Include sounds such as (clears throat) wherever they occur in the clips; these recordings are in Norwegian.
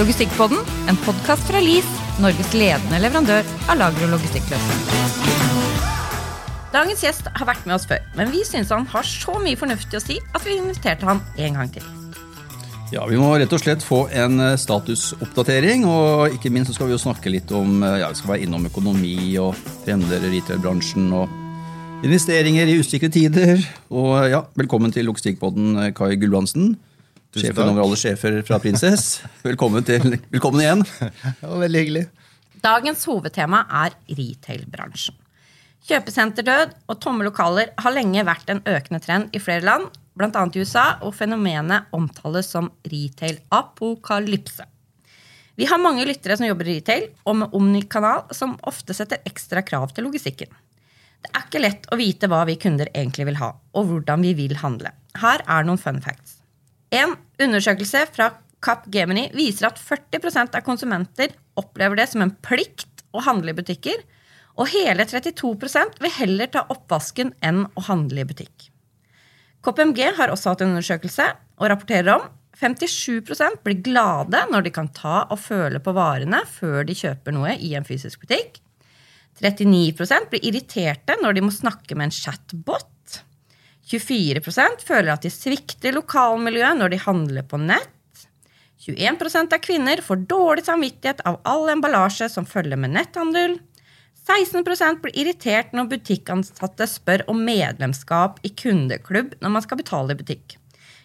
Logistikkpodden, en podkast fra LIS, Norges ledende leverandør av lager- og logistikkløsninger. Dagens gjest har vært med oss før, men vi syns han har så mye fornuftig å si at vi inviterte han en gang til. Ja, Vi må rett og slett få en eh, statusoppdatering, og ikke minst så skal vi jo snakke litt om eh, ja, vi skal være innom økonomi og trender i retail-bransjen og investeringer i usikre tider. Og ja, Velkommen til Logistikkpodden, eh, Kai Gulbrandsen. Tusen Sjefen takk. over alle sjefer fra Princess. (laughs) Velkommen, til, velkommen igjen. Det var veldig hyggelig. Dagens hovedtema er retail-bransjen. Kjøpesenterdød og tomme lokaler har lenge vært en økende trend i flere land, bl.a. i USA, og fenomenet omtales som retail-apokalypse. Vi har mange lyttere som jobber i retail, og med Omni-kanal, som ofte setter ekstra krav til logistikken. Det er ikke lett å vite hva vi kunder egentlig vil ha, og hvordan vi vil handle. Her er noen fun facts. En undersøkelse fra Capgemini viser at 40% av konsumenter opplever det som en plikt å handle i butikker, og hele 32% vil heller ta oppvasken enn å handle i butikk. KPMG har også hatt en undersøkelse og rapporterer om 57% blir glade når de kan ta og føle på varene før de kjøper noe i en fysisk butikk. 39% blir irriterte når de må snakke med en chatbot. 24% føler at de svikter lokalmiljøet når de handler på nett. 21% av kvinner får dårlig samvittighet av all emballasje som følger med netthandel. 16% blir irritert når butikkansatte spør om medlemskap i kundeklubb når man skal betale i butikk.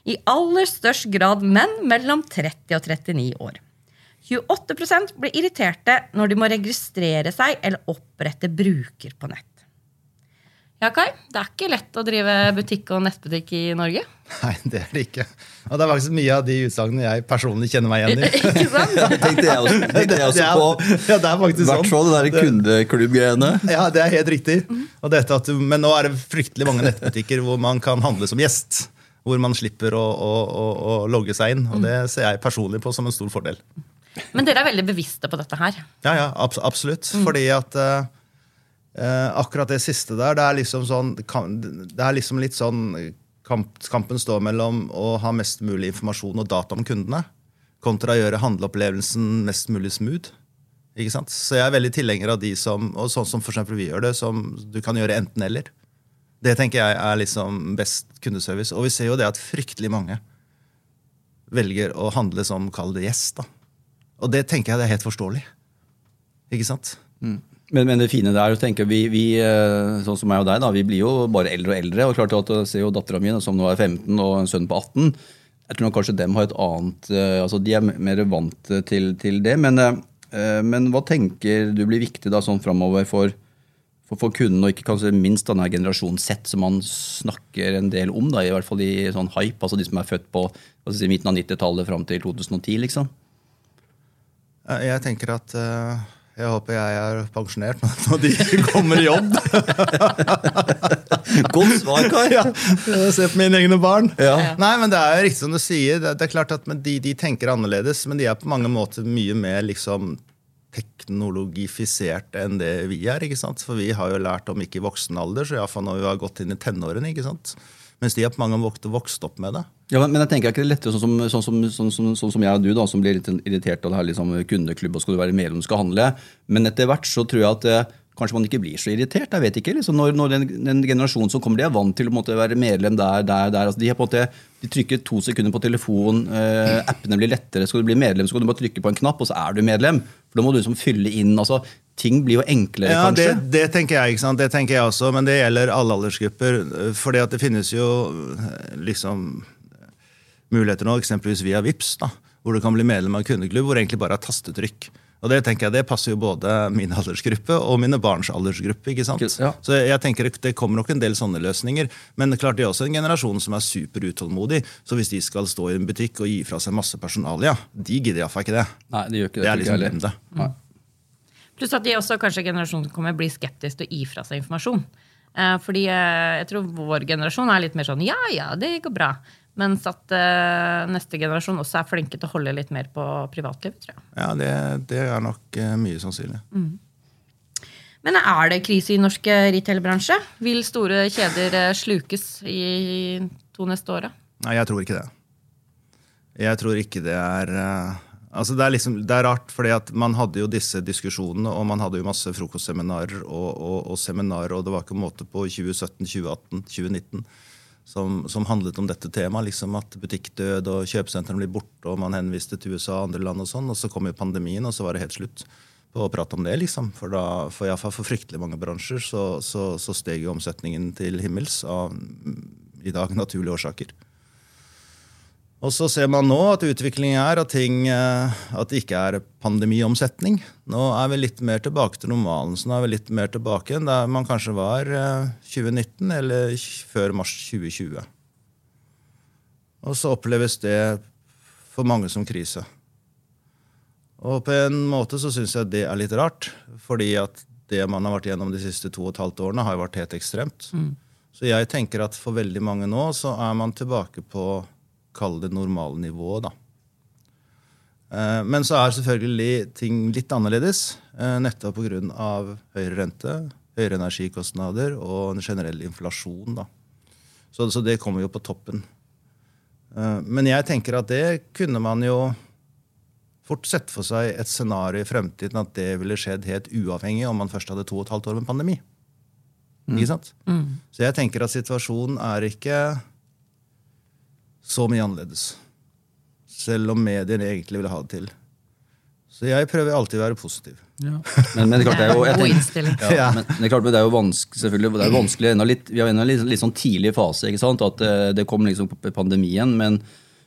I aller størst grad menn mellom 30 og 39 år. 28% blir irriterte når de må registrere seg eller opprette bruker på nett. Ja, Kai, det er ikke lett å drive butikk og nettbutikk i Norge. Nei, det er det ikke. Og det er faktisk mye av de utsagnene jeg personlig kjenner meg igjen i. (laughs) ikke sant? Det tenkte jeg også, (laughs) tenkte jeg også Det er- på. Ja, det er faktisk sånn. fall det der kundeklubb-greiene. Ja, det er helt riktig. Og dette at du, men nå er det fryktelig mange nettbutikker hvor man kan handle som gjest. Hvor man slipper å, å, å, å logge seg inn. Og det ser jeg personlig på som en stor fordel. Men dere er veldig bevisste på dette her. Ja, ja, abs absolutt. Fordi at eh, akkurat det siste der, det er liksom sånn Det er liksom litt sånn kamp, Kampen står mellom å ha mest mulig informasjon og data om kundene, kontra å gjøre handleopplevelsen mest mulig smooth. Ikke sant? Så jeg er veldig tilhenger av de som og sånn som for vi gjør det, som du kan gjøre enten-eller. Det tenker jeg er liksom best kundeservice. Og vi ser jo det at fryktelig mange velger å handle som kall det gjest. da. Og det tenker jeg det er helt forståelig. Ikke sant? Men, men det fine der, å tenke, vi, vi, eh, sånn som meg og deg, da, vi blir jo bare eldre og eldre. og klart at jeg ser jo Dattera mi, som nå er 15, og en sønn på 18. Jeg tror nok kanskje dem har et annet eh, altså De er mer vant til, til det. Men, eh, men hva tenker du blir viktig da sånn framover for, for, for kunden, og ikke kanskje minst denne generasjonen Z, som man snakker en del om, da, i hvert fall i sånn hype, altså de som er født på si, midten av 90-tallet fram til 2010, liksom? Eh, Jeg tenker at eh, jeg håper jeg er pensjonert når de kommer i jobb. (laughs) Godt svar, Kai! ja, Se på mine egne barn. Ja. Nei, men Det er jo riktig som du sier. Det, det er klart at de, de tenker annerledes, men de er på mange måter mye mer liksom teknologifisert enn det vi er. ikke sant? For vi har jo lært om ikke i voksen alder, så iallfall når vi har gått inn i tenårene. ikke sant? Mens de har på mange måter vokst opp med det. Ja, men, jeg tenker er ikke det er lettere sånn som, sånn, som, sånn, som, sånn som jeg og du, da, som blir litt irritert av det her liksom, kundeklubb, og skal du være medlem, skal handle. Men etter hvert så tror jeg at eh, kanskje man ikke blir så irritert. jeg vet ikke, liksom, Når, når den, den generasjonen som kommer, de er vant til å måtte være medlem der, der, der. altså De, måte, de trykker to sekunder på telefon, eh, appene blir lettere. Skal du bli medlem, så kan du bare trykke på en knapp, og så er du medlem. For da må du liksom fylle inn altså Ting blir jo enklere, Ja, det, kanskje. det tenker jeg, ikke sant? Det tenker jeg også, men det gjelder alle aldersgrupper. Fordi at det finnes jo eh, liksom muligheter nå, eksempelvis via VIPS, da, hvor du kan bli medlem av en kundeklubb hvor egentlig bare er tastetrykk. Og Det tenker jeg, det passer jo både min aldersgruppe og mine barns aldersgruppe. ikke sant? Ja. Så jeg tenker Det kommer nok en del sånne løsninger. Men klart det er også en generasjon som er superutålmodig. Så hvis de skal stå i en butikk og gi fra seg masse personalia, de gidder iallfall ikke det. Nei, de gjør ikke det. Det er liksom glem det. Nei. Pluss at de også, kanskje generasjonen kommer, blir skeptisk til å gi fra seg informasjon. Eh, fordi eh, jeg tror vår generasjon er litt mer sånn ja, ja, det går bra. Mens at uh, neste generasjon også er flinke til å holde litt mer på privatlivet, tror jeg. Ja, det, det er nok uh, mye sannsynlig. Men er det krise i norsk eh, retailbransje? Vil store kjeder eh, slukes i to neste åra? Nei, jeg tror ikke det. Jeg tror ikke det er uh, Altså det, er liksom, det er rart, fordi at man hadde jo disse diskusjonene, og man hadde jo masse frokostseminarer og, og, og seminarer, og det var ikke måte på 2017, 2018, 2019 som, som handlet om dette temaet. Liksom at butikkdød og kjøpesentrene blir borte, og man henviste til USA og andre land. Og sånn, og så kom jo pandemien, og så var det helt slutt på å prate om det. liksom. For, da, for, ja, for fryktelig mange bransjer så, så, så steg jo omsetningen til himmels av i dag naturlige årsaker. Og så ser man nå at utviklingen er at, ting, eh, at det ikke er pandemiomsetning. Nå er vi litt mer tilbake til normalen. Så nå er vi litt mer tilbake enn der man kanskje var 2019 eh, eller før mars 2020. Og så oppleves det for mange som krise. Og på en måte så syns jeg det er litt rart, fordi at det man har vært gjennom de siste to og et halvt årene, har jo vært helt ekstremt. Mm. Så jeg tenker at for veldig mange nå så er man tilbake på kalle det normalnivået, da. Eh, men så er selvfølgelig ting litt annerledes, eh, nettopp pga. høyere rente, høyere energikostnader og en generell inflasjon. Da. Så, så, det kommer jo på toppen. Eh, men jeg tenker at det kunne man jo fort sett for seg et scenario i fremtiden at det ville skjedd helt uavhengig om man først hadde to og et halvt år med pandemi. Mm. Ikke sant? Mm. Så jeg tenker at situasjonen er ikke så mye annerledes. Selv om mediene egentlig vil ha det til. Så jeg prøver alltid å være positiv. Ja. Men, men, det er klart det er jo, tenker, ja, men, det er klart, det er jo vanskelig, selvfølgelig, det er vanskelig litt, Vi er ennå en litt, litt, sånn tidlig fase. ikke sant? At det, eh, kom liksom pandemien. men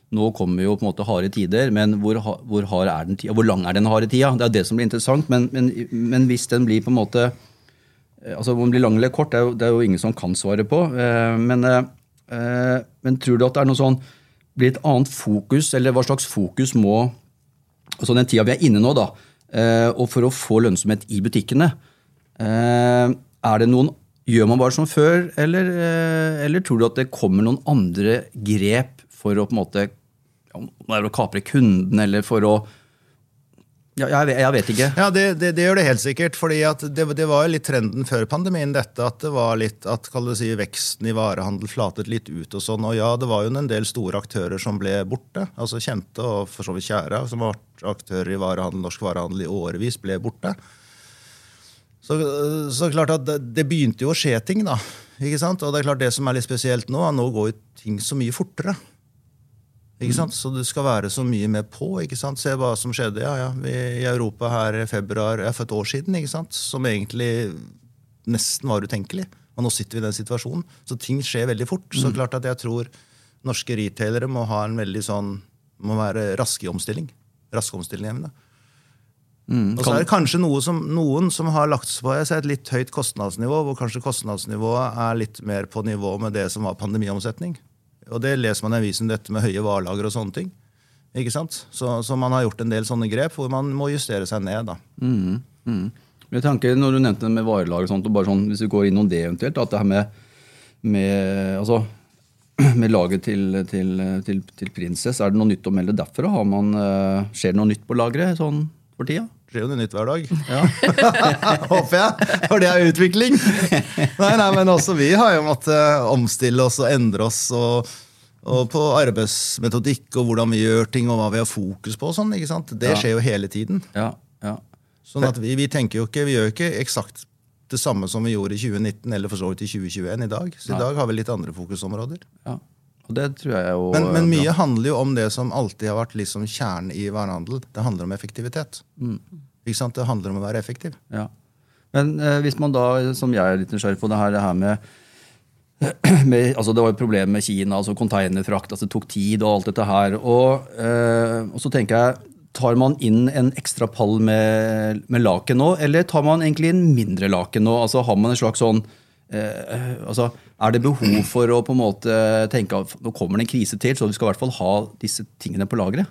nå kommer jo på en måte harde tider, men hvor, hvor, hard er den tida? Hvor lang er den harde tida? Det er det som blir interessant. Men, men, men, hvis den blir på en måte eh, altså Om den blir lang eller kort, det er, jo, det er jo ingen som kan svare på. Eh, men men tror du at det er noe sånn blir et annet fokus, eller hva slags fokus må altså Den tida vi er inne nå, da, eh, og for å få lønnsomhet i butikkene eh, er det noen, Gjør man bare som før, eller, eller tror du at det kommer noen andre grep for å på en måte om det er å kapre kunden, eller for å ja, jeg, jeg, vet ikke. Ja, det, det, det, gjør det helt sikkert. fordi det, det, var jo litt trenden før pandemien, dette at det var litt, at si, veksten i varehandel flatet litt ut. Og sånn, og ja, det var jo en del store aktører som ble borte. altså Kjente og for så vidt kjære, som har vært aktører i varehandel, norsk varehandel i årevis, ble borte. Så, så klart at det, begynte jo å skje ting, da. ikke sant? Og det er klart det som er litt spesielt nå, at nå går jo ting så mye fortere. Ikke sant? Så du skal være så mye med på. ikke sant? Se hva som skjedde ja, ja, i Europa her i februar ja, for et år siden, ikke sant? som egentlig nesten var utenkelig. Og nå sitter vi i den situasjonen. Så ting skjer veldig fort. Så mm. klart at jeg tror norske retailere må ha en veldig sånn, må være raske i omstilling. Raske omstillingsevne. Mm, og så er det kanskje noe som, noen som har lagt seg på et litt høyt kostnadsnivå, hvor kanskje kostnadsnivået er litt mer på nivå med det som var pandemiomsetning. Og det leser man i avisen, dette med høye varelager og sånne ting. Ikke sant? Så, så, man har gjort en del sånne grep hvor man må justere seg ned. da. Mm, mm. Jeg tenker, når du nevnte det med varelager og sånt, og bare sånn, hvis vi går innom det eventuelt, at det her med, med, altså, (clears throat) med laget til, til, til, til Princess, er det noe nytt å melde derfra? Man, uh, skjer det noe nytt på lageret sånn for tida? Skjer jo noe nytt hver dag. Ja. (laughs) Håper jeg. For det er utvikling. (laughs) Nei, nei, men også vi har jo måttet omstille oss og endre oss. og, og på arbeidsmetodikk og hvordan vi gjør ting og hva vi har fokus på. Sånn? Det skjer jo hele tiden. Ja, ja. Sånn at vi, vi, tenker jo ikke, vi gjør jo ikke eksakt det samme som vi gjorde i 2019 eller for så vidt i 2021 i dag. Så i dag har vi litt andre fokusområder. Ja. Og det tror jeg jo men, men mye handler jo om det som alltid har vært liksom kjernen i varehandel. Det handler om effektivitet. Mm. Ikke sant? Det handler om å være effektiv. Ja. Men eh, hvis man da, som jeg er litt nysgjerrig på, det her, det her med, (clears throat) med altså Det var et problem med Kina, altså containerfrakt. altså Det tok tid og alt dette her. Og, eh, og så tenker jeg Tar man inn en ekstra pall med, med laken nå, eller tar man egentlig inn mindre laken nå? Altså Har man en slags sånn eh, altså, Er det behov for å på en måte tenke at nå kommer det en krise til, så vi skal i hvert fall ha disse tingene på lageret?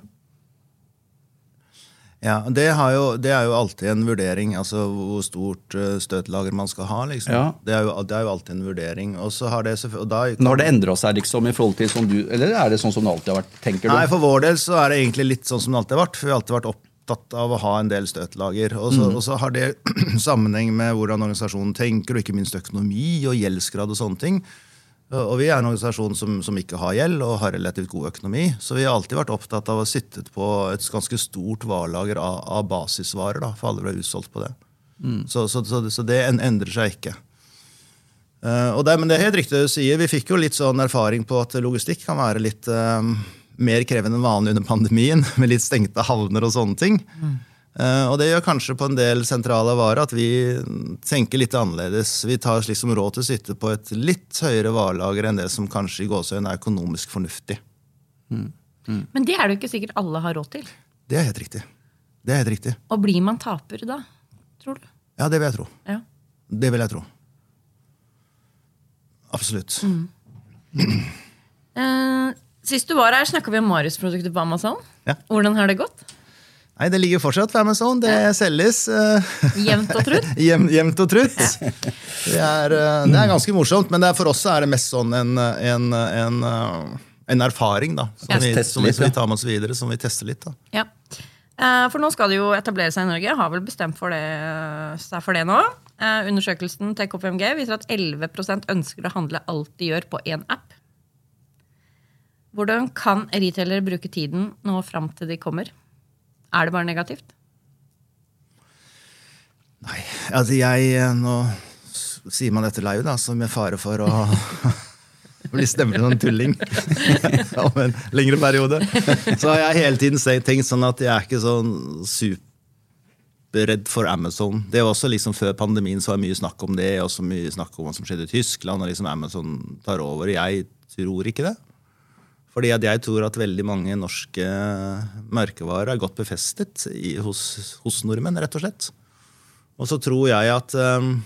Ja, det, jo, det, er jo alltid en vurdering, altså hvor stort uh, støtlager man skal ha. liksom. Ja. Det, er jo, det, er jo, alltid en vurdering. Og så har det, og da kan... Når det endra seg liksom i forhold til som du, eller er det sånn som det alltid har vært? tenker du? Nei, For vår del så er det egentlig litt sånn som det alltid har vært. for Vi har alltid vært opp, opptatt av å ha en del støtlager. Og så, mm. og så har det (clears throat) sammenheng med hvordan organisasjonen tenker, og ikke minst økonomi og gjeldsgrad og sånne ting. Og vi er en organisasjon som, som ikke har gjeld og har relativt god økonomi. Så vi har alltid vært opptatt av å sitte på et ganske stort varelager av, av basisvarer. Da, for alle ble utsolgt på det. Så, så, så, så det endrer seg ikke. Uh, og det, men det er helt riktig du sier. Vi fikk jo litt sånn erfaring på at logistikk kan være litt eh, mer krevende enn vanlig under pandemien, (laughs) med litt stengte havner og sånne ting. Eh, og det gjør kanskje på en del sentrale varer at vi tenker litt annerledes. Vi tar liksom råd til å sitte på et litt høyere varelager enn det som kanskje i gåsøen er økonomisk fornuftig. Men det er det jo ikke sikkert alle har råd til. Det er helt riktig. Det er helt riktig. Og blir man taper da, tror du? Ja, det vil jeg tro. Ja. Det vil jeg tro. Absolutt. (clears throat) Eh, sist du var her, snakka vi om Marius-produkter på Amazon. Ja. Hvordan har det gått? Nei, det ligger fortsatt på Amazon. Det selges. eh, Jevnt og trutt? (laughs) Jevnt og trutt. Det er, eh, det er ganske morsomt, men det er, for oss er det mest sånn en, en, en, eh, en erfaring da, som, Ja. vi, som, vi, som vi tar med oss videre, som vi tester litt. da. Ja. Eh, For nå skal det jo etablere seg i Norge. Har vel bestemt for det, seg for det nå. Eh, Undersøkelsen til KPMG viser at 11 ønsker å handle alt de gjør, på én app. Hvordan kan retailere bruke tiden nå fram til de kommer? Er det bare negativt? Nei, altså jeg eh, Nå sier man dette live, da, så med fare for å (laughs) bli stemplet som en tulling (laughs) om en lengre periode. Så har jeg hele tiden tenkt sånn at jeg er ikke sånn superredd for Amazon. Det var også liksom Før pandemien så var det mye snakk om det, og så mye snakk om hva som skjedde i Tyskland. og liksom Amazon tar over. Jeg tror ikke det. Fordi jeg tror at veldig mange norske merkevarer er godt befestet i, hos, hos nordmenn, rett og slett. Og så tror jeg at um,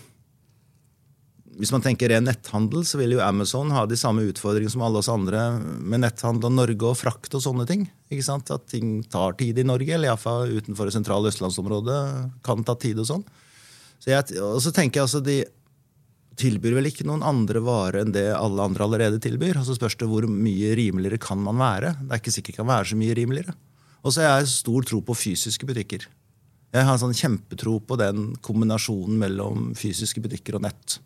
hvis man tenker ren netthandel, så vil jo Amazon ha de samme utfordringene som alle oss andre med netthandel og Norge og frakt og sånne ting. Ikke sant? At ting tar tid i Norge, eller iallfall utenfor det sentrale østlandsområdet kan ta tid og sånn. Så jeg, og så tenker jeg altså de tilbyr vel ikke noen andre varer enn det alle andre allerede tilbyr. Og så spørs det hvor mye rimeligere kan man være. Det er ikke sikkert det kan være så mye rimeligere. Og så har jeg stor tro på fysiske butikker. Jeg har en sånn kjempetro på den kombinasjonen mellom fysiske butikker og nett.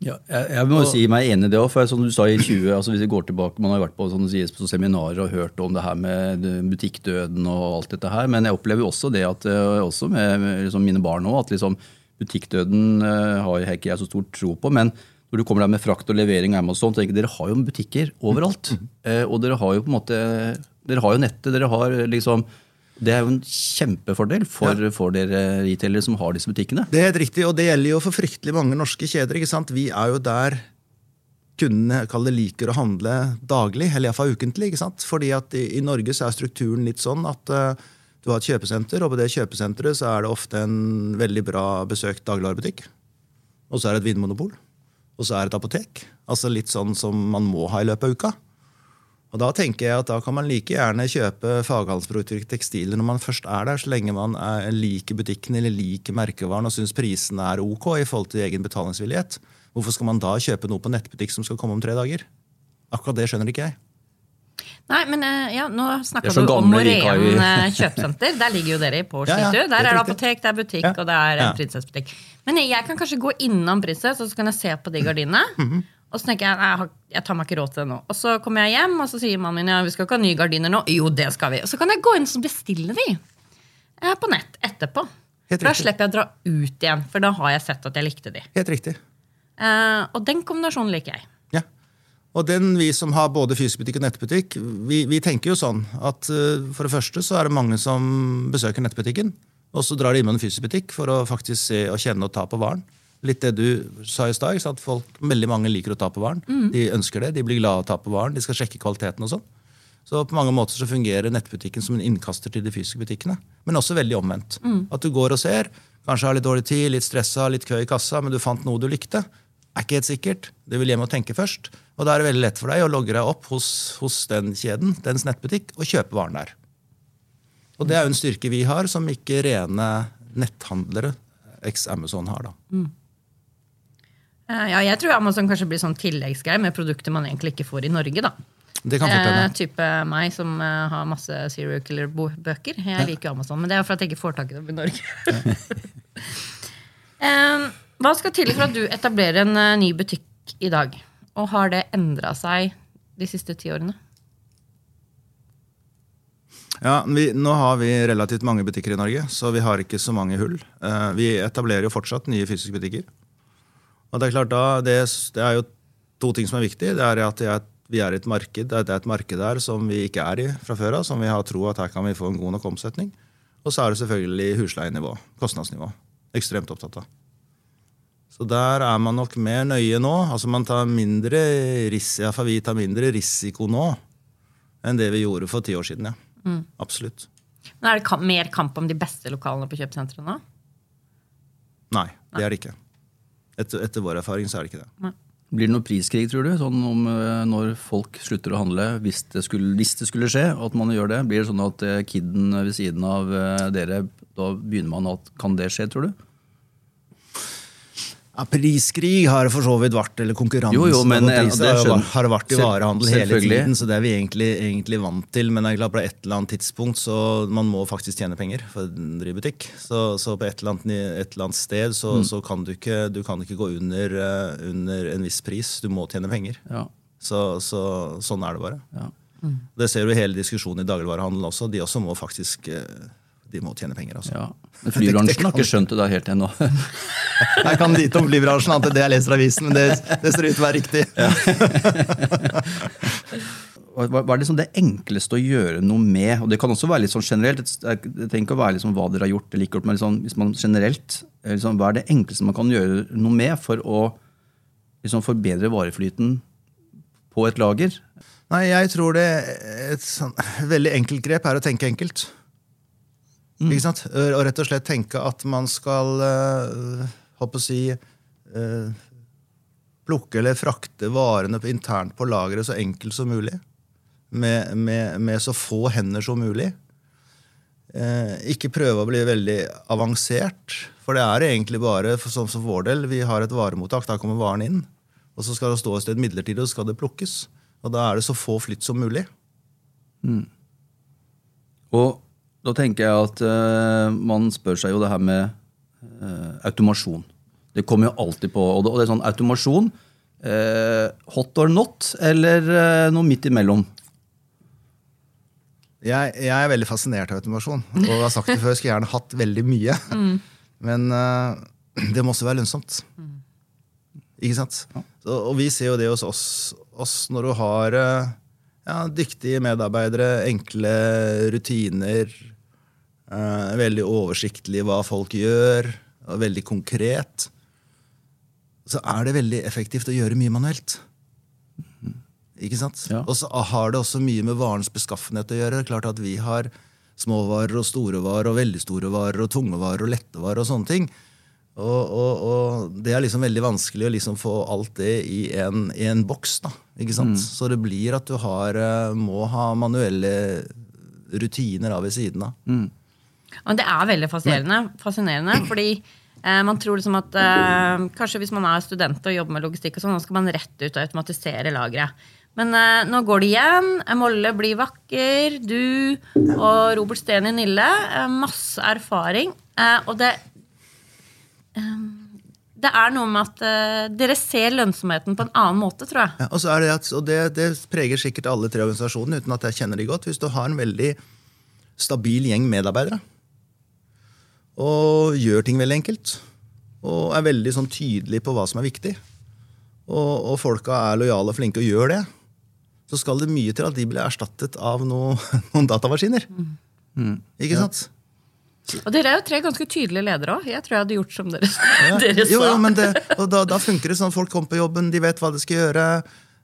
Ja, jeg, jeg må jo si meg enig i det òg. Som du sa i 20, altså hvis vi går tilbake, Man har vært på, sånn sies, på seminarer og hørt om det her med butikkdøden og alt dette her. Men jeg opplever også det at eh, også med med liksom mine barn òg, at liksom butikkdøden eh, har jeg ikke jeg så stor tro på. Men når du kommer der med frakt og levering og Amazon, tenker jeg, dere har jo butikker overalt. Eh, og dere har jo på en måte Dere har jo nettet. dere har liksom det er jo en kjempefordel for, for dere retailere som har disse butikkene. Det er helt riktig, og det gjelder jo for fryktelig mange norske kjeder. ikke sant? Vi er jo der kundene det, liker å handle daglig, eller iallfall ukentlig. ikke sant? Fordi at i, i Norge så er strukturen litt sånn at eh, du har et kjøpesenter, og på det kjøpesenteret så er det ofte en veldig bra besøkt dagligvarebutikk. Og så er det et vinmonopol. Og så er det et apotek. Altså litt sånn som man må ha i løpet av uka. Og Da tenker jeg at da kan man like gjerne kjøpe faghandelsprodukter og tekstiler når man først er der, så lenge man er, liker butikken eller liker merkevaren og syns prisene er ok i forhold til egen betalingsvillighet. Hvorfor skal man da kjøpe noe på nettbutikk som skal komme om tre dager? Akkurat det skjønner ikke jeg. Nei, men eh, ja, Nå snakka Det er så du om Moreen eh, kjøpesenter. Der ligger jo dere på Ja, ja, Der er det apotek, det er butikk Ja. og det er en Ja. prinsessebutikk. Men jeg kan kanskje gå innom Prinsess og så kan jeg se på de gardinene. Mhm. Og så tenker jeg jeg, jeg tar meg ikke råd til det nå. Og så kommer jeg hjem, og så sier mannen min ja, vi skal ikke ha nye gardiner nå. Jo, det skal vi. Og så kan jeg gå inn og bestille de eh, på nett etterpå. Helt da slipper jeg å dra ut igjen, for da har jeg sett at jeg likte de. Helt riktig. Eh, og den kombinasjonen liker jeg. Og den vi som har både fysisk butikk og nettbutikk, vi, vi tenker jo sånn at eh, for det første så er det mange som besøker nettbutikken, og så drar de innom en fysisk butikk for å faktisk se og kjenne og ta på varen. Litt det du sa i stad, at folk, veldig mange liker å ta på varen. De ønsker det, de blir glade av å ta på varen, de skal sjekke kvaliteten og sånn. Så på mange måter så fungerer nettbutikken som en innkaster til de fysiske butikkene. Men også veldig omvendt. At du går og ser, kanskje har litt dårlig tid, litt stressa, litt kø i kassa, men du fant noe du likte. Er ikke helt sikkert. Du vil hjem og tenke først. Og da er det veldig lett for deg å logge deg opp hos, hos den kjeden, dens nettbutikk, og kjøpe varen der. Og det er jo en styrke vi har, som ikke rene netthandlere, ex Amazon, har. da. Mm. ja, jeg tror Amazon kanskje blir sånn tilleggsgreie med produkter man egentlig ikke får i Norge. da. Det kan fortelle. Eh, type meg som eh, har masse serial killer-bøker. Jeg liker Amazon, men det er for at jeg ikke får tak i dem i Norge. (laughs) Eh, hva skal til for at du etablerer en eh, ny butikk i dag? Og har det endra seg de siste ti årene? Ja, vi, Nå har vi relativt mange butikker i Norge, så vi har ikke så mange hull. Uh, vi etablerer jo fortsatt nye fysiske butikker. Og det er klart da, det, det er jo to ting som er viktig. Det er at jeg, vi er i et marked det er et marked der som vi ikke er i fra før av, som vi har tro at her kan vi få en god nok omsetning. Og så er det selvfølgelig husleienivå, kostnadsnivå. Ekstremt opptatt av. Så der er man nok mer nøye nå. Altså man tar mindre risiko, vi tar mindre risiko nå enn det vi gjorde for ti år siden. ja. Mm. Absolutt. Men Er det kamp, mer kamp om de beste lokalene på kjøpesentrene nå? Nei, det er det ikke. Etter, etter, vår erfaring så er det ikke det. Nei. Blir det noe priskrig, tror du? Sånn om eh, Når folk slutter å handle, hvis det, skulle, hvis det skulle skje, at man gjør det? Blir det sånn at eh, kiden ved siden av eh, dere, da begynner man at Kan det skje, tror du? Ja, priskrig har for så vidt vært, eller konkurransen jo, jo, men, pris, det har, har vært i varehandel hele tiden, så det er vi egentlig, egentlig, vant til. Men det er klart på et eller annet tidspunkt så man må faktisk tjene penger for å drive butikk. Så, så på et eller annet, et eller annet sted så, mm. så, kan du ikke, du kan ikke gå under, uh, under, en viss pris. Du må tjene penger. Ja. Så, så, sånn er det bare. Ja. Mm. Det ser du i hele diskusjonen i dagligvarehandelen også. De også må faktisk uh, de må tjene penger. Altså. Ja. (laughs) Men flybransjen har ikke skjønt det da helt ennå. (laughs) jeg kan lite om flybransjen, at det jeg leser avisen, men det, det ser ut til å være riktig. (laughs) hva, er liksom det enkleste å gjøre noe med? Og Det kan også være litt sånn generelt. Jeg trenger ikke å være liksom hva dere har gjort eller ikke gjort, men liksom, hvis man generelt, liksom, hva er det enkleste man kan gjøre noe med for å liksom, forbedre vareflyten på et lager? Nei, jeg tror det et sånn, veldig enkelt grep er å tenke enkelt. Mm. Ikke sant? Og rett og slett tenke at man skal uh, håper å si uh, plukke eller frakte varene internt på lageret så enkelt som mulig. Med, med, med så få hender som mulig. Eh, ikke prøve å bli veldig avansert. For det er egentlig bare for, sånn som for vår del. Vi har et varemottak, der kommer varen inn. Og så skal det stå et sted midlertidig, og så skal det plukkes. Og da er det så få flytt som mulig. Mm. Og da tenker jeg at uh, man spør seg jo det her med uh, automasjon. Det kommer jo alltid på. Og det, og det er sånn automasjon. Uh, hot or not, eller noe midt imellom? Jeg, jeg, er veldig fascinert av automasjon. Og jeg (laughs) har sagt det før, jeg skulle gjerne hatt veldig mye. Mm. Men det må også være lønnsomt. Mm. Ikke sant? Ja. Så, og vi ser jo det hos oss, oss når du har ja, dyktige medarbeidere, enkle rutiner. Eh, veldig oversiktlig hva folk gjør, og veldig konkret. Så er det veldig effektivt å gjøre mye manuelt. Ikke sant? Ja. Og så har det også mye med varens beskaffenhet å gjøre. Klart at Vi har småvarer og store varer og veldig store varer og tunge varer og lette varer og sånne ting. Og, og, og, det er liksom veldig vanskelig å liksom få alt det i en, i en boks. da, ikke sant? Mm. Så det blir at du har, eh, må ha manuelle rutiner av ved siden av. Mm. Og det er veldig fascinerende, fascinerende fordi eh, man tror liksom at eh, kanskje hvis man er student og jobber med logistikk, og sånn, så skal man rett ut og automatisere lageret. Men eh, nå går det igjen. Molle blir vakker. Du og Robert Steni Nille. Eh, masse erfaring. Eh, og det det er noe med at uh, dere ser lønnsomheten på en annen måte, tror jeg. Ja, og, det, at, og det, det, preger sikkert alle tre organisasjonene, uten at jeg kjenner de godt. Hvis du har en veldig stabil gjeng medarbeidere og gjør ting veldig enkelt, og er veldig sånn tydelig på hva som er viktig, og, og folka er lojale og flinke og gjør det, så skal det mye til at de blir erstattet av noe, (laughs) noen datamaskiner. Mm. Ikke sant? Og dere er jo tre ganske tydelige ledere òg. Jeg tror jeg hadde gjort som dere, ja. (laughs) dere sa. Jo, jo, men det, og da, da, funker det sånn. Folk kommer på jobben, de vet hva de skal gjøre.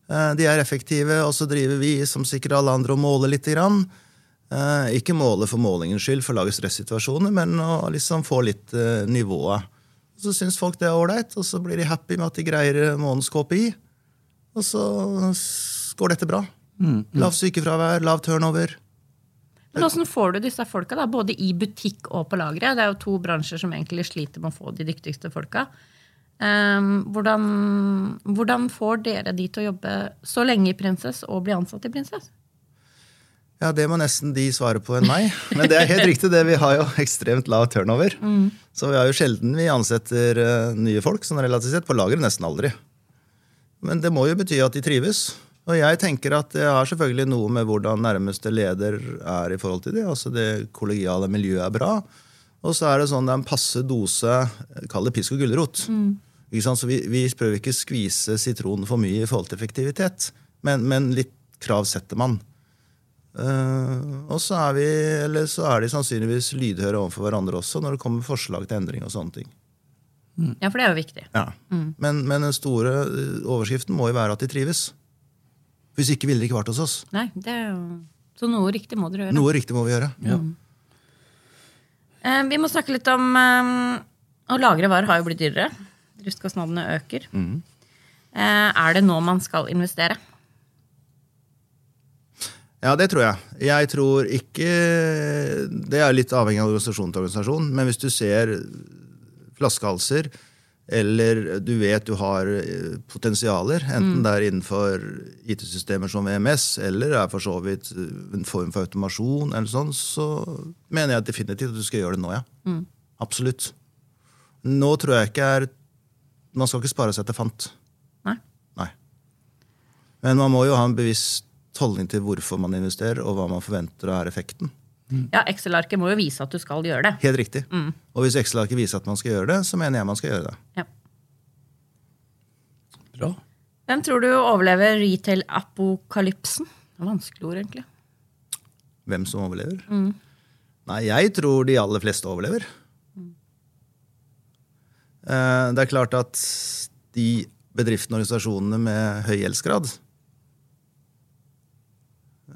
Eh, de er effektive, og så driver vi som sikkert alle andre og måler lite grann. Eh, ikke måle for målingens skyld for å lage stressituasjoner, men å liksom få litt eh, nivået. Så syns folk det er ålreit, og så blir de happy med at de greier månedens KPI. Og så går dette bra. Mm, mm. Lav sykefravær, lav turnover. Men Hvordan får du disse folka, da, både i butikk og på lageret? Det er jo to bransjer som egentlig sliter med å få de dyktigste folka. Um, hvordan, hvordan, får dere de til å jobbe så lenge i Prinsess og bli ansatt i Prinsess? Ja, Det må nesten de svare på enn meg. Men det er helt riktig. det, Vi har jo ekstremt lav turnover. Mm. Så vi har jo sjelden vi ansetter uh, nye folk sånn relativt sett, på lageret nesten aldri. Men det må jo bety at de trives. Og jeg tenker at det har selvfølgelig noe med hvordan nærmeste leder er i forhold til det. Altså det kollegiale miljøet er bra. Og så er det sånn det er en passe dose Kall det pisk og gulrot. Mm. Så vi, vi prøver ikke å skvise sitronen for mye i forhold til effektivitet, men, men litt krav setter man. Uh, og så er, vi, eller så er de sannsynligvis lydhøre overfor hverandre også når det kommer forslag til endring og sånne ting. Ja, for det er jo viktig. Ja. Men, men den store eh, overskriften må jo være at de trives. Hvis ikke ville de ikke vært hos oss. Nei, det er jo... Så noe riktig må dere gjøre. Noe riktig må vi gjøre. Ja. Eh, vi må snakke litt om eh, Å lagre varer har jo blitt dyrere. Driftskostnadene øker. Eh, er det nå man skal investere? Ja, det tror jeg. Jeg tror ikke Det er litt avhengig av organisasjon til organisasjon, men hvis du ser flaskehalser, eller du vet du har eh, potensialer, enten det er innenfor IT-systemer som VMS, eller er for så vidt eh, en form for automasjon, eller sånn, så mener jeg definitivt at du skal gjøre det nå, ja. Absolutt. Nå tror jeg ikke er Man skal ikke spare seg til fant. Nei. Nei. Men man må jo ha en bevisst holdning til hvorfor man investerer, og hva man forventer er effekten. Ja, Excel-arket må jo vise at du skal gjøre det. Helt riktig. Og hvis Excel-arket viser at man skal gjøre det, så mener jeg man skal gjøre det. Ja. Bra. Hvem tror du overlever retail-apokalypsen? Det Vanskelig ord, egentlig. Hvem som overlever? Nei, jeg tror de aller fleste overlever. Eh, Det er klart at de bedriftene og organisasjonene med høy gjeldsgrad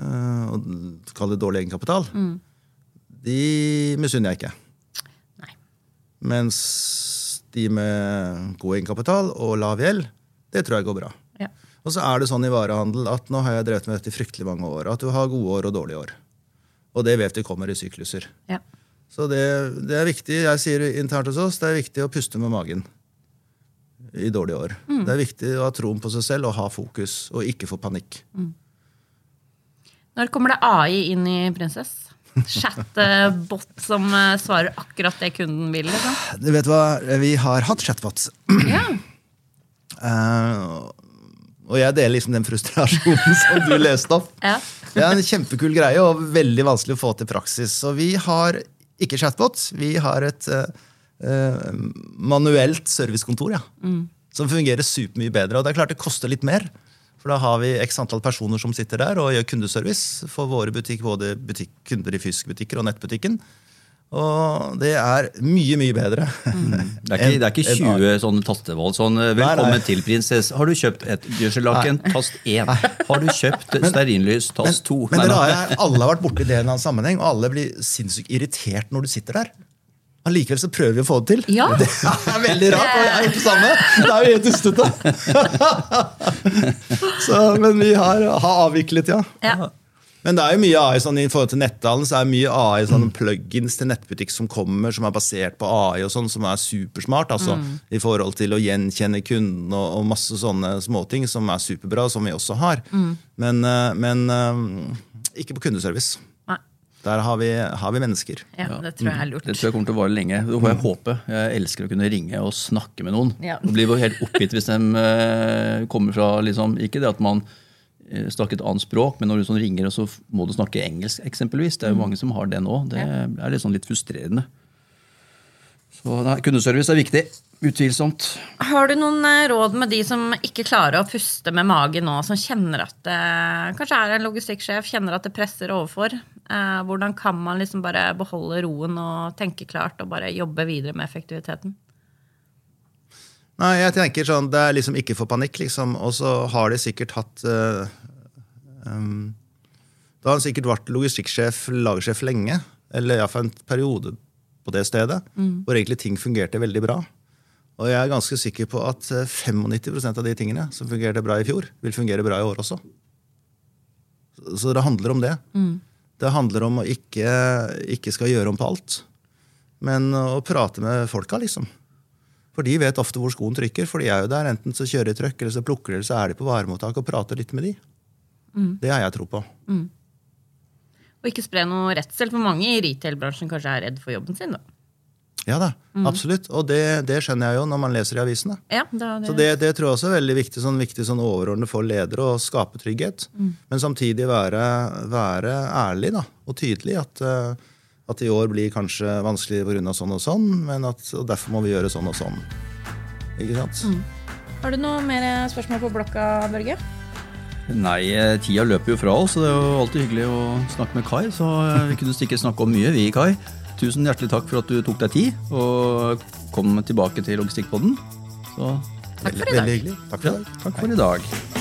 og kall det dårlig egenkapital, de misunner jeg ikke. Nei. Mens de med god egenkapital og lav gjeld, det tror jeg går bra. Ja. Og så er det sånn i varehandel at nå har jeg drevet med dette i fryktelig mange år, at du har gode år og dårlige år. Og det vet vi kommer i sykluser. Ja. Så det, det er viktig jeg sier internt hos oss, det er viktig å puste med magen i dårlige år. Det er viktig å ha troen på seg selv og ha fokus, og ikke få panikk. Når kommer det AI inn i Prinsess? Chatbot som eh, svarer akkurat det kunden vil? Liksom. Du vet hva, Vi har hatt chatbots. Ja. Uh, (clears throat) og jeg deler liksom den frustrasjonen som du leste opp. Ja. Det er en kjempekul greie og veldig vanskelig å få til praksis. Så vi har ikke chatbot, vi har et eh, manuelt servicekontor ja, som fungerer supermye bedre. Og det er klart det koster litt mer, for da har vi x antall personer som sitter der og gjør kundeservice for våre butikk, både butikk, kunder i fysiske butikker og nettbutikken. Og det er mye, mye bedre. Det er ikke, det er ikke 20 sånne tastevalg. Sånn, eh, velkommen nei. til prinsesse. Har du kjøpt et gjødsellaken? Tast 1. Har du kjøpt stearinlys? Tast 2. Men dere har, alle har vært borti det i en annen sammenheng, og alle blir sinnssykt irritert når du sitter der. Allikevel så prøver vi å få det til. Ja. (laughs) Det er veldig rart, og jeg har gjort det samme. Det er jo helt dustete. (laughs) Men vi har, har avviklet, ja. Ja. Men det er jo mye AI sånn, i forhold til nettdalen så er det mye AI sånn plugins til nettbutikk som kommer, som er basert på AI, og sånn, som er supersmart. altså, I forhold til å gjenkjenne kunden og, og masse sånne småting som er superbra, som vi også har. Men, eh, men eh, ikke på kundeservice. Der har vi, har vi mennesker. ja, det tror jeg er lurt. Det tror jeg kommer til å vare lenge. Det får jeg håpe. Jeg elsker å kunne ringe og snakke med noen. Ja. Jeg blir jo helt oppgitt hvis de eh, kommer fra liksom, Ikke det at man eh, snakker et annet språk, men når du sånn ringer, og så må du snakke engelsk, eksempelvis. Det er jo mange som har det nå. Det er litt sånn litt frustrerende. Så nei, kundeservice er viktig. Utvilsomt. Har du noen eh, råd med de som ikke klarer å puste med magen nå, som kjenner at det kanskje er en logistikksjef, kjenner at det presser overfor? Eh, hvordan kan man liksom bare beholde roen og tenke klart og bare jobbe videre med effektiviteten? Nei, jeg tenker sånn, Det er liksom ikke for panikk, liksom. Og så har de sikkert hatt uh, um, Da har han sikkert vært logistikksjef, lagersjef lenge. Eller iallfall en periode på det stedet. Hvor egentlig ting fungerte veldig bra. Og jeg er ganske sikker på at eh, 95% av de tingene som fungerte bra i fjor, vil fungere bra i år også. Så- det handler om det. Det handler om å ikke, ikke skal gjøre om på alt. Men å prate med folka, liksom. For de vet ofte hvor skoen trykker, for de er jo der. Enten så kjører de trøkk, eller så plukker de, eller så er de på varemottak og prater litt med de. Det har jeg tro på. Og ikke spre noe redsel, for mange i retail-bransjen kanskje er redd for jobben sin. da. Ja da, absolutt. Og det, det skjønner jeg jo når man leser i avisene. Ja, det, Så det, det tror jeg også er veldig viktig, sånn viktig sånn overordnet for ledere å skape trygghet. Men samtidig være, være ærlig da, og tydelig. At, eh, at i år blir kanskje vanskelig pga. sånn og sånn, men at, og derfor må vi gjøre sånn og sånn. Ikke sant? Har du noe mer spørsmål på blokka, Børge? Nei, eh, tida løper jo fra oss, så det er jo alltid hyggelig å snakke med Kai. Så eh, vi kunne sikkert snakke om mye, vi, Kai. Tusen hjertelig takk for at du tok deg tid og kom tilbake til Logistikkpodden. Så Takk for i dag. Veldig hyggelig. Takk for ja, takk for i dag.